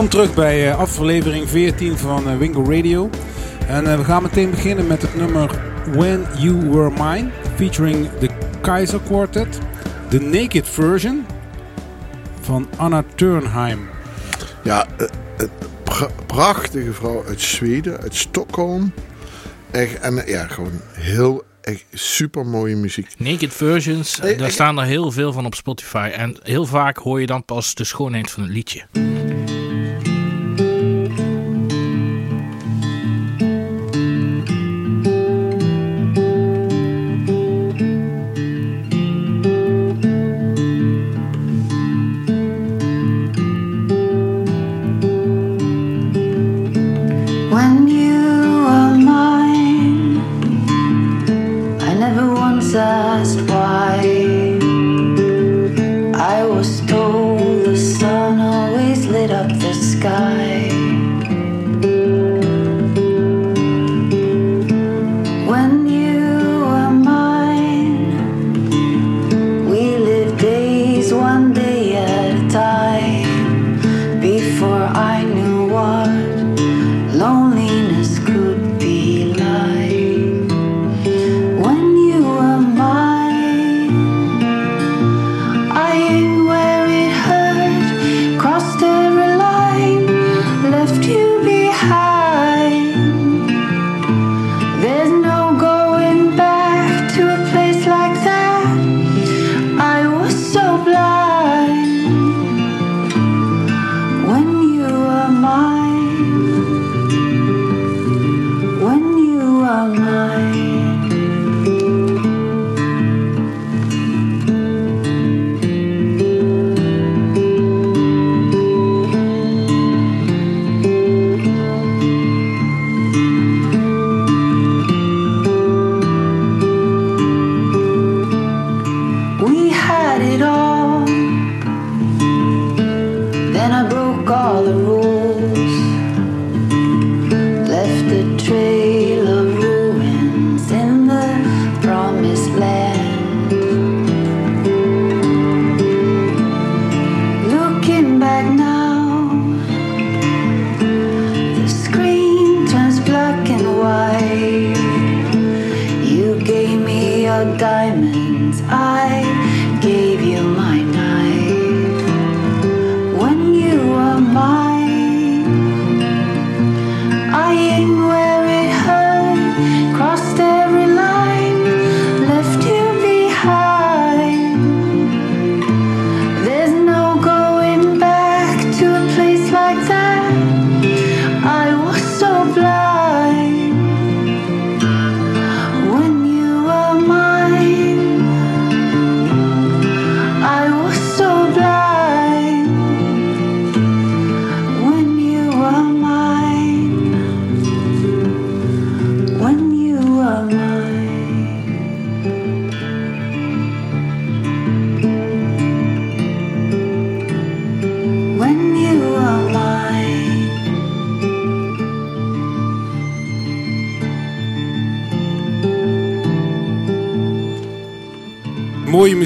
Welkom terug bij uh, aflevering 14 van uh, Wingo Radio. En uh, we gaan meteen beginnen met het nummer When You Were Mine, featuring de Kaiser Quartet, de Naked Version van Anna Turnheim. Ja, prachtige vrouw uit Zweden, uit Stockholm. Echt, en ja, gewoon heel echt super mooie muziek. Naked versions, daar staan er heel veel van op Spotify. En heel vaak hoor je dan pas de schoonheid van het liedje.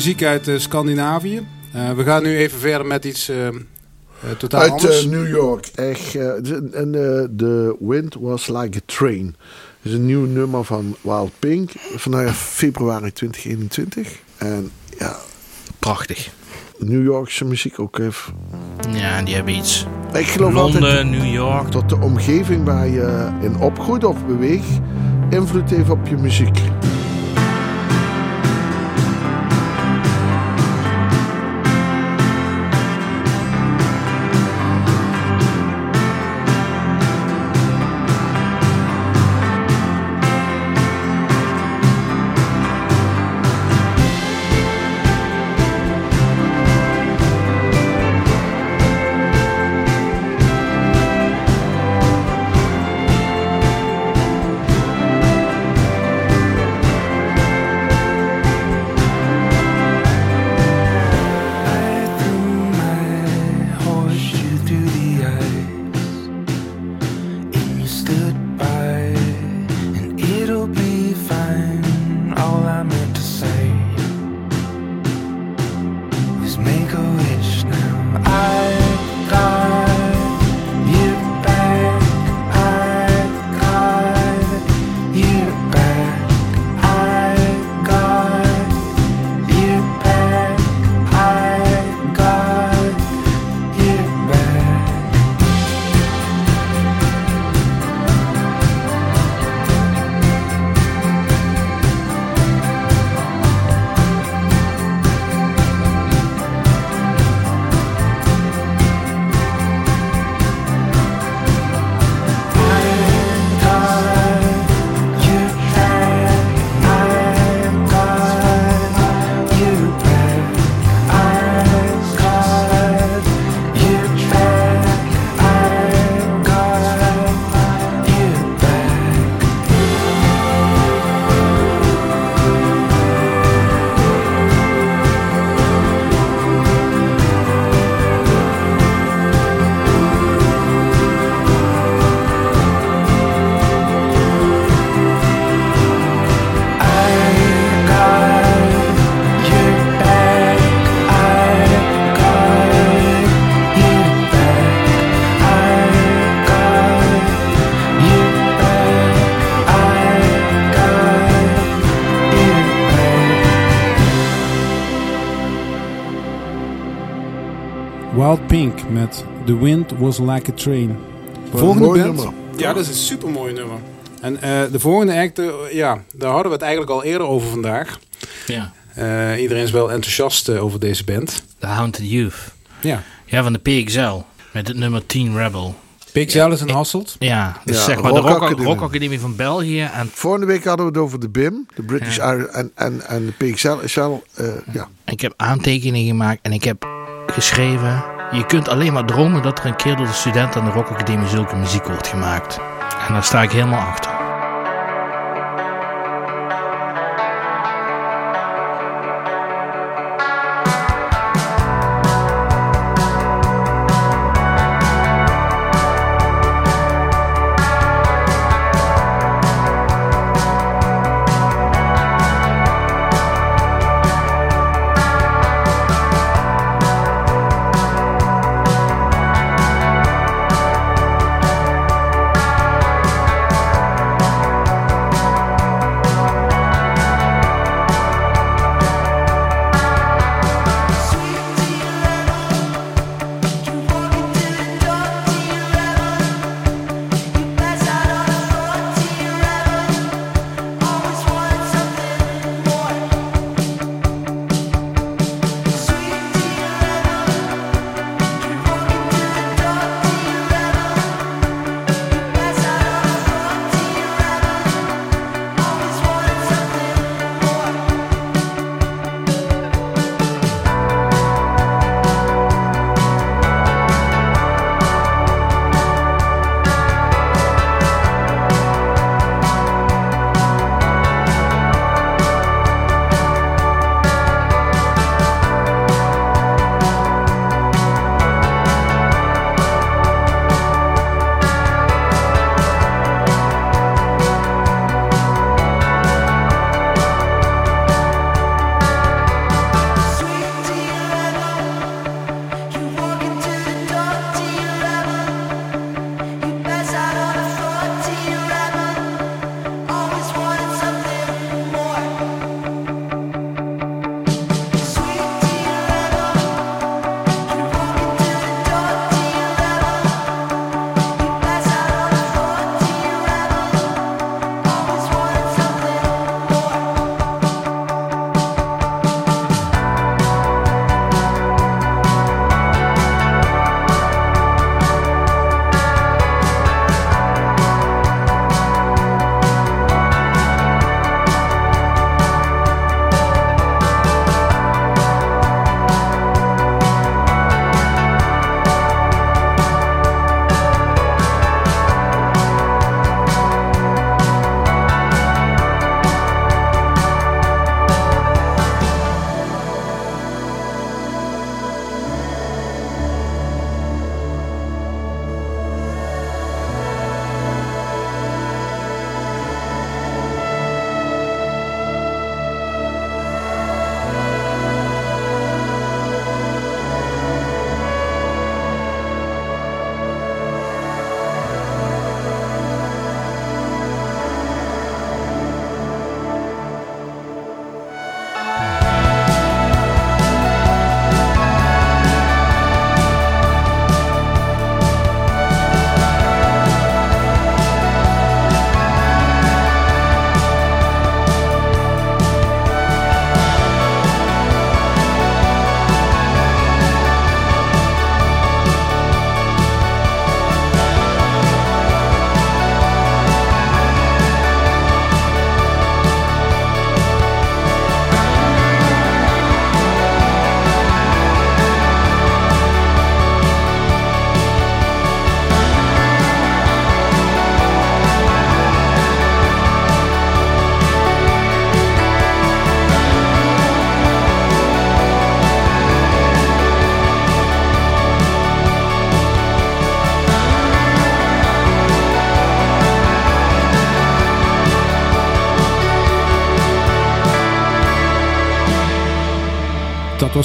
Muziek uit uh, Scandinavië. Uh, we gaan nu even verder met iets uh, totaal uit, anders. Uit New York. Echt, en The Wind Was Like a Train. Dat is een nieuw nummer van Wild Pink. Vandaag februari 2021. En ja... Prachtig. New Yorkse muziek ook even. Ja, die hebben iets. Ik geloof Londen, altijd New York. Dat de omgeving waar je in opgroeit of beweegt invloed heeft op je muziek. Met The Wind Was Like a Train. Volgende mooi band. Nummer. Ja, dat is een super mooi nummer. En uh, de volgende act, uh, ja, daar hadden we het eigenlijk al eerder over vandaag. Ja. Uh, iedereen is wel enthousiast over deze band. The Haunted Youth. Ja. Ja, van de PXL. Met het nummer 10 Rebel. PXL is een Hasselt? Ja, dus ja, zeg maar Rock de Rock, Academie. Rock Academie van België. En Vorige week hadden we het over de BIM, de British ja. en, en, en de PXL uh, ja. Ik heb aantekeningen gemaakt en ik heb geschreven... Je kunt alleen maar dromen dat er een keer door de studenten aan de Rock Academie zulke muziek wordt gemaakt. En daar sta ik helemaal achter.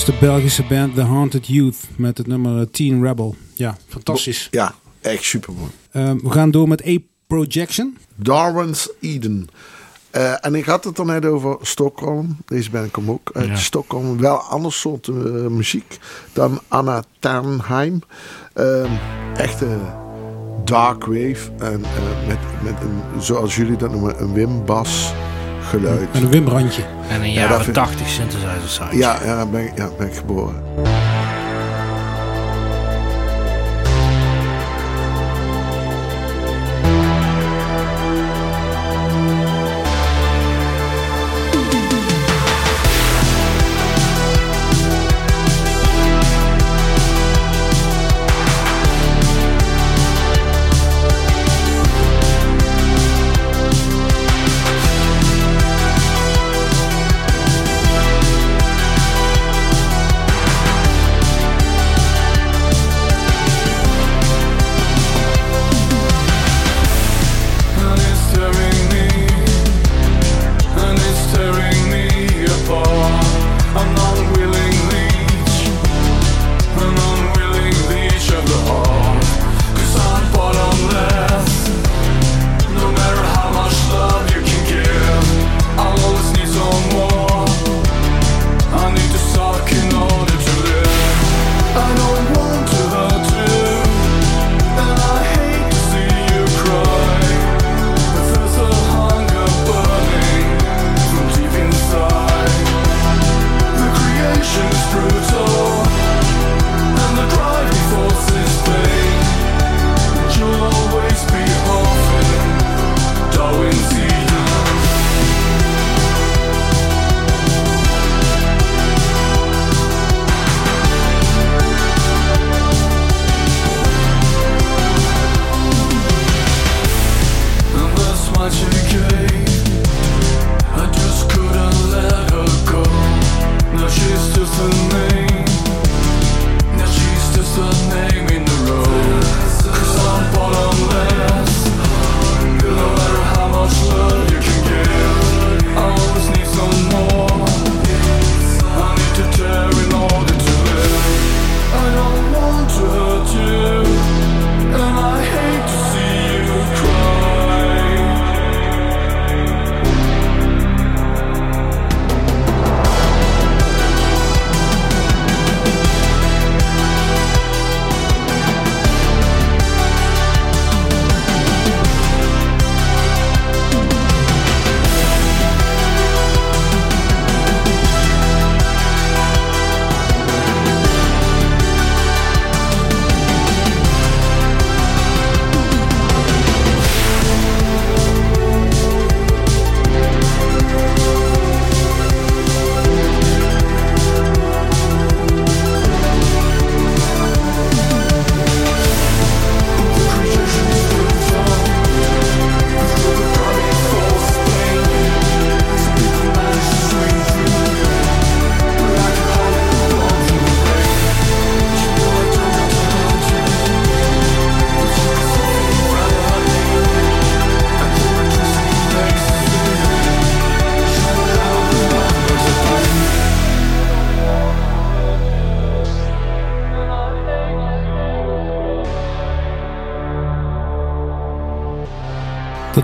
Was de Belgische band The Haunted Youth met het nummer Teen Rebel. Ja, fantastisch. Ja, echt super mooi. Uh, we gaan door met A Projection. Darwin's Eden. Eh, en ik had het er net over Stockholm. Deze ben ik hem ook uit Ja. Stockholm. Wel ander soort eh, muziek dan Anna Ternheim. Ehm echte dark wave. En eh, met, met een, zoals jullie dat noemen, een Wim-bas geluid. Met een wimbrandje. En een jaren vind- 80 synthesizer sound. Ja, ja, ben, ja, ben ik geboren.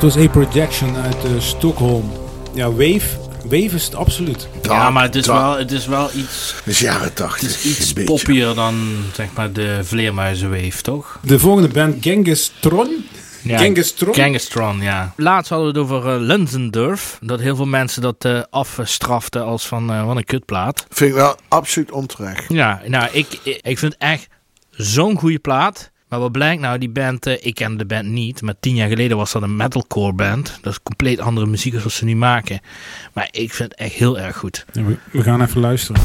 Was A Projection uit eh, Stockholm. Ja, Wave. Wave is het absoluut. Ja, maar het is, wel, het is wel iets, Het is jaren tachtig. het is iets poppier dan zeg maar de vleermuizenweef, toch? De volgende band, Genghis Tron. Genghis Tron? Ja. Laatst hadden we het over uh. Dat heel veel mensen dat eh, afstraften als van eh, wat een kutplaat. Vind ik wel absoluut onterecht. Ja, nou, ik, ik ik vind het echt zo'n goede plaat. Wat blijkt nou, die band, eh, ik ken de band niet, maar tien jaar geleden was dat een metalcore band. Dat is compleet andere muziek als wat ze nu maken. Maar ik vind het echt heel erg goed. We gaan even luisteren.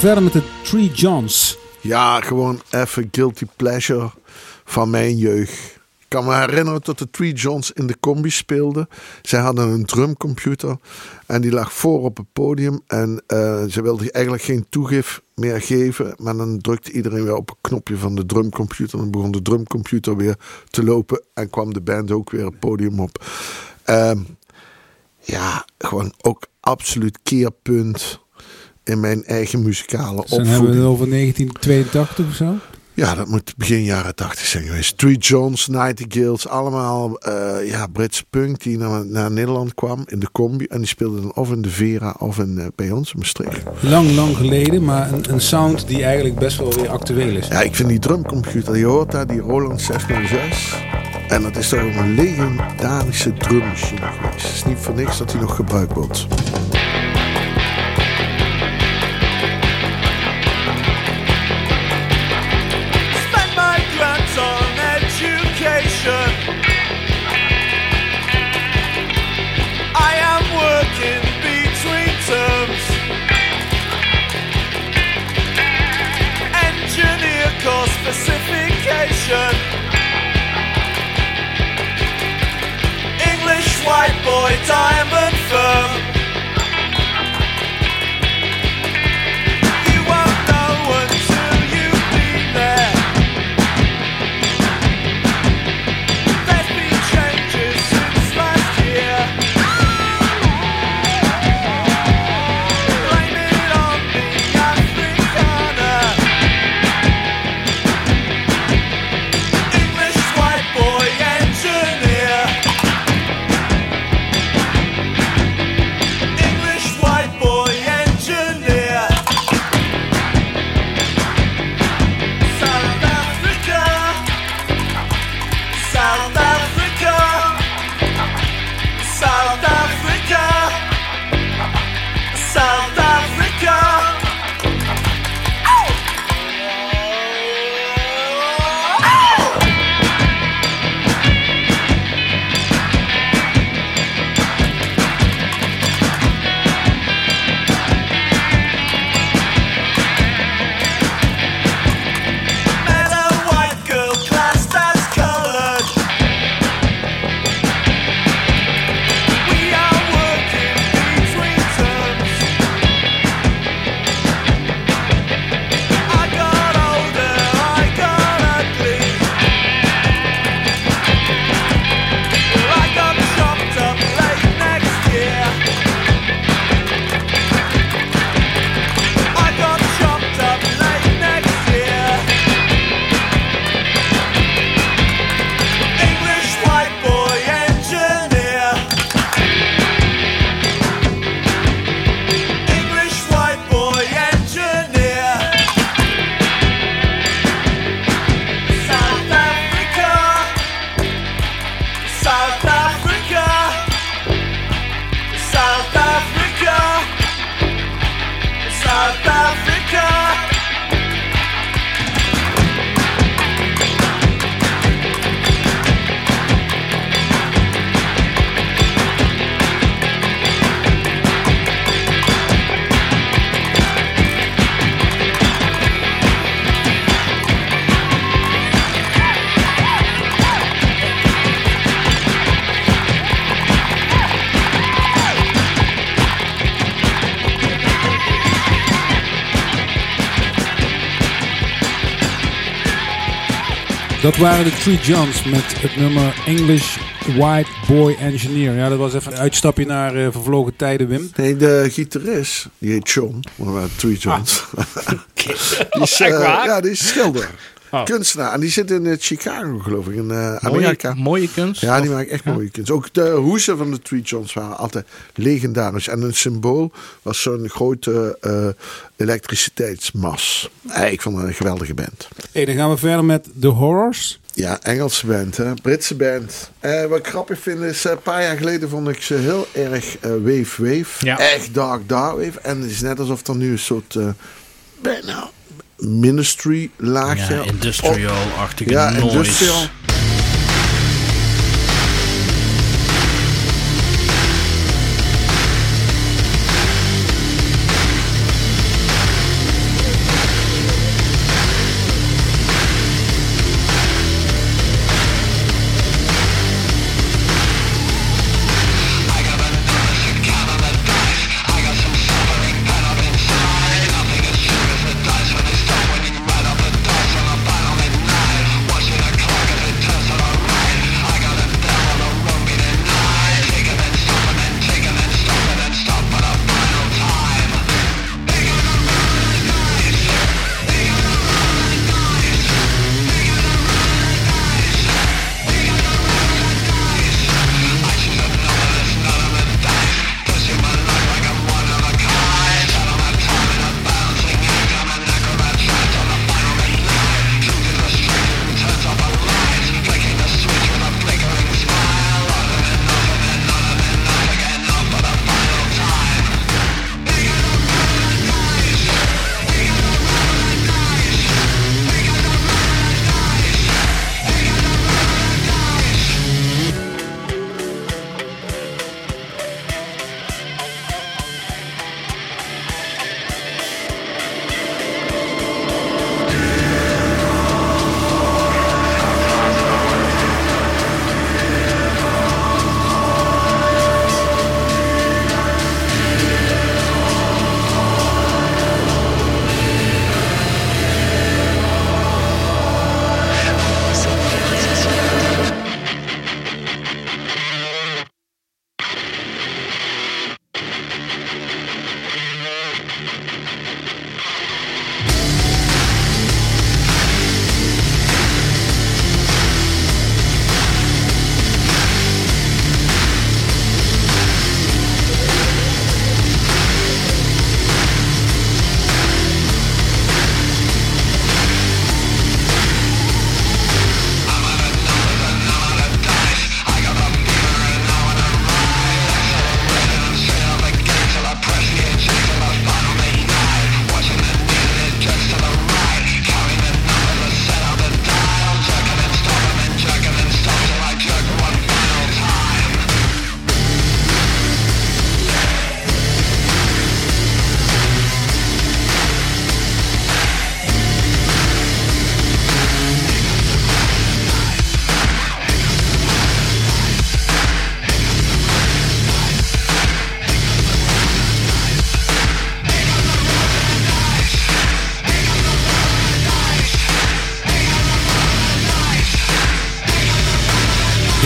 Verder met de Three Johns. Ja, gewoon even guilty pleasure van mijn jeugd. Ik kan me herinneren dat de Three Johns in de combi speelden. Zij hadden een drumcomputer en die lag voor op het podium. En eh, ze wilden eigenlijk geen toegif meer geven. Maar dan drukte iedereen weer op een knopje van de drumcomputer. En dan begon de drumcomputer weer te lopen. En kwam de band ook weer het podium op. Ehm, ja, gewoon ook absoluut keerpunt in mijn eigen muzikale Dus dan hebben we opvoeding. het over 1982 of zo. Ja, dat moet begin jaren 80 zijn geweest. Street Jones, Nightingales, allemaal eh, ja, Britse punk die naar, naar Nederland kwam in de combi. En die speelden dan of in de Vera of in, eh, bij ons in Maastricht. Lang, lang geleden, maar een, een sound die eigenlijk best wel weer actueel is. Ja, ik vind die drumcomputer, je hoort daar die Roland 606. En dat is toch een legendarische drummachine geweest. Het is niet voor niks dat hij nog gebruikt wordt. White boy Dat waren de Three Johns met het nummer English White Boy Engineer. Ja, dat was even een uitstapje naar eh, vervlogen tijden, Wim. Nee, de gitarist, die heet John, maar we waren Three Johns. die is, eh, waar? ja, die is schilder. Oh. Kunstenaar. En die zit in eh, Chicago, geloof ik, in eh, Mooie, Amerika. mooie kunst. Ja, die maakt echt mooie kunst. Ook de hoesen van de Three Johns waren altijd legendarisch. En een symbool was zo'n grote eh, elektriciteitsmas. Ik vond het een geweldige band. Hey, dan gaan we verder met The Horrors. Ja, Engelse band, hè? Britse band. Eh, wat ik grappig vind is, een paar jaar geleden vond ik ze heel erg eh wave wave. Ja. Echt dark dark wave. En het is net alsof er nu een soort eh, bijna ministry laagje. Ja, industrial-achtige Ja, noise. industrial.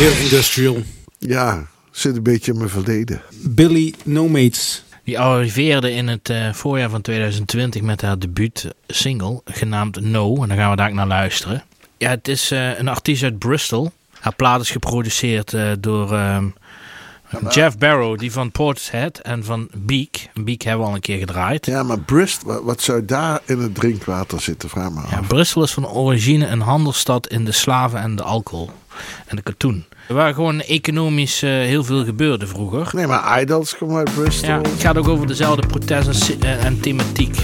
Heel industrial. Ja, zit een beetje in mijn verleden. Billy No Mates. Die arriveerde in het eh, voorjaar van 2020 met haar debuut single, genaamd No. En daar gaan we daar naar luisteren. Ja, het is eh, een artiest uit Bristol. Haar plaat is geproduceerd eh, door ehm, Jeff Barrow, die van Portishead en van Beak. Beak hebben we al een keer gedraaid. Ja, maar Brist, wat, zou daar in het drinkwater zitten? Vraag me af. Ja, Brussel is van origine een handelsstad in de slaven en de alcohol en de katoen. Waar gewoon economisch eh, heel veel gebeurde vroeger. Nee, maar Idols komen uit Bristol. Ja, het gaat ook over dezelfde protest en, si- en, thematiek.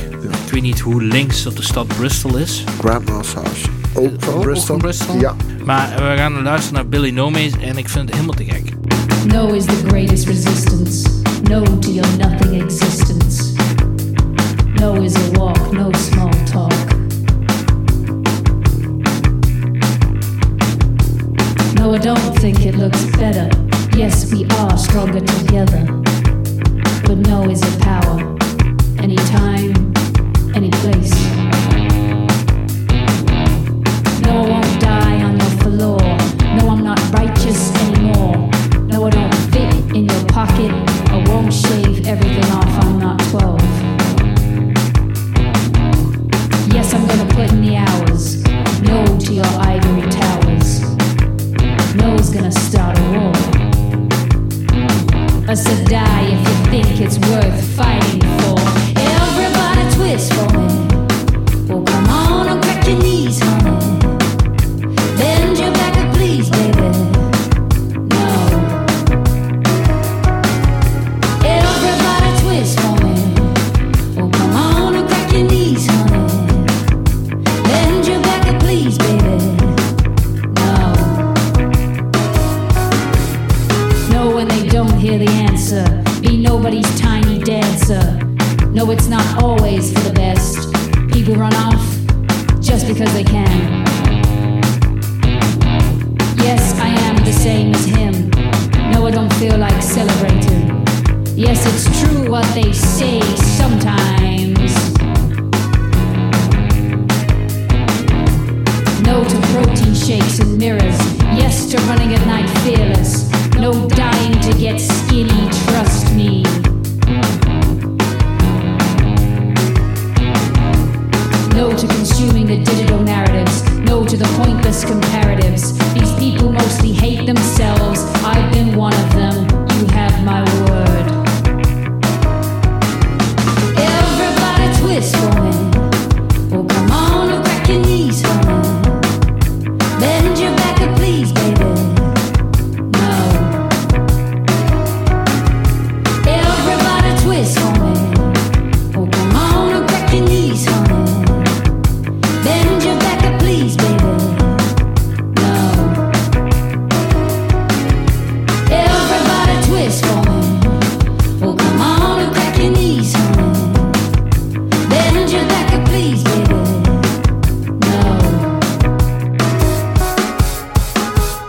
Ik weet niet hoe links dat de stad Bristol is. Grandma's House. Ook van Ook Bristol. van Bristol? Ja. Maar we gaan luisteren naar Billy Nomays en ik vind het helemaal te gek. No is the greatest resistance. No to your nothing existence. No is a walk, no small talk. I don't think it looks better. Yes, we are stronger together. But no is a power. Anytime, always for the best. People run off just because they can. Yes, I am the same as him. No, I don't feel like celebrating. Yes, it's true what they say sometimes. No to protein shakes and mirrors. Yes to running at night fearless. No dying to get skinny, trust me. To consuming the digital narratives. No to the pointless comparatives. These people mostly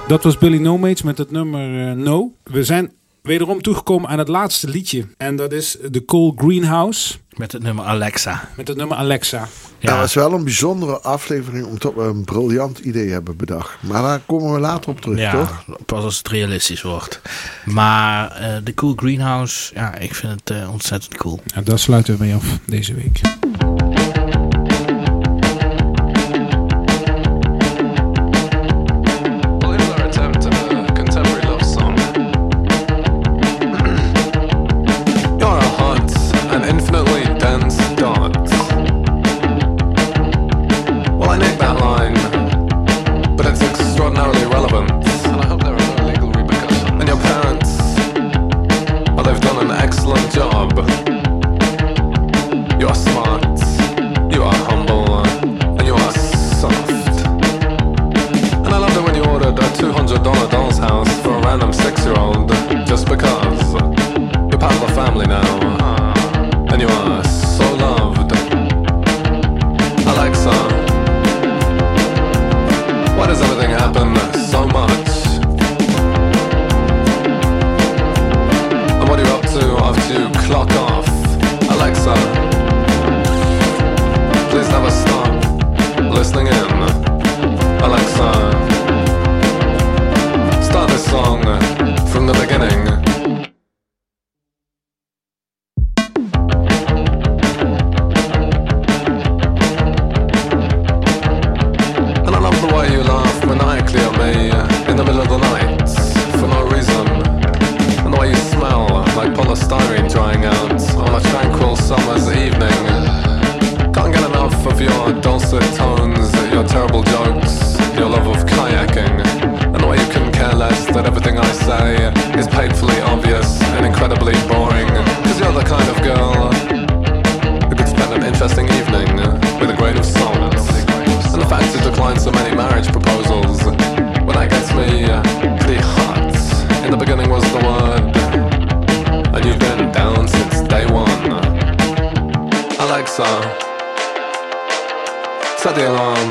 Dat was Billy No Mates met het nummer eh, No. We zijn wederom toegekomen aan het laatste liedje. En dat is The Coal Greenhouse Met het nummer Alexa. met het nummer Alexa. Ja. Dat was wel een bijzondere aflevering omdat we een briljant idee hebben bedacht. Maar daar komen we later op terug, Ja, toch? pas als het realistisch wordt. Maar eh, de Cool Greenhouse, ja, ik vind het eh, ontzettend cool. En daar sluiten we mee af deze week.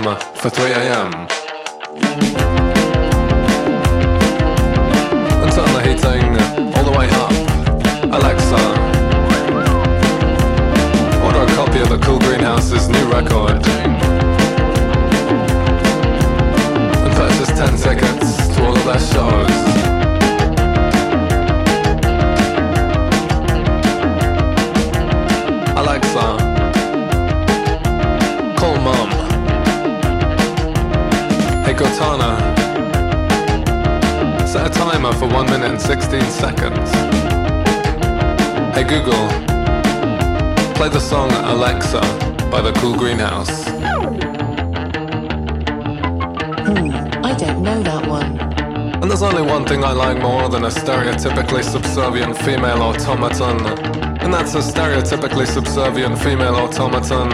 Alarm for 3 a.m. And turn the heating all the way up. Alexa, order a copy of the Cool Greenhouse's new record. And purchase 10 tickets to all of their shows. Timer for 1 minute and 16 seconds. Hey Google, play the song Alexa by the Cool Greenhouse. Hmm, I don't know that one. And there's only one thing I like more than a stereotypically subservient female automaton. And that's a stereotypically subservient female automaton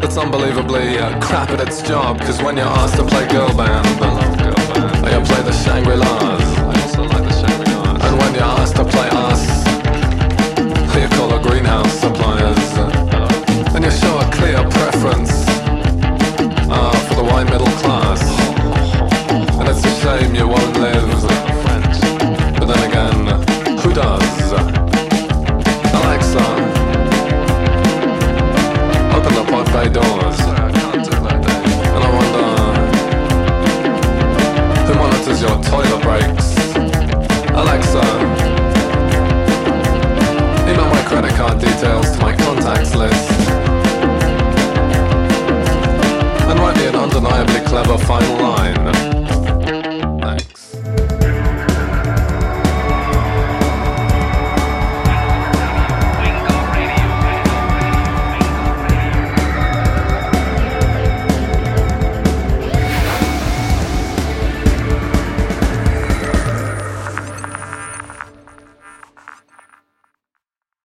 that's unbelievably uh, crap at its job. Cause when you're asked to play girl band, I girl band. Or you play the Shangri-Las. Play credit card details to my contacts list. And write me an undeniably clever final line.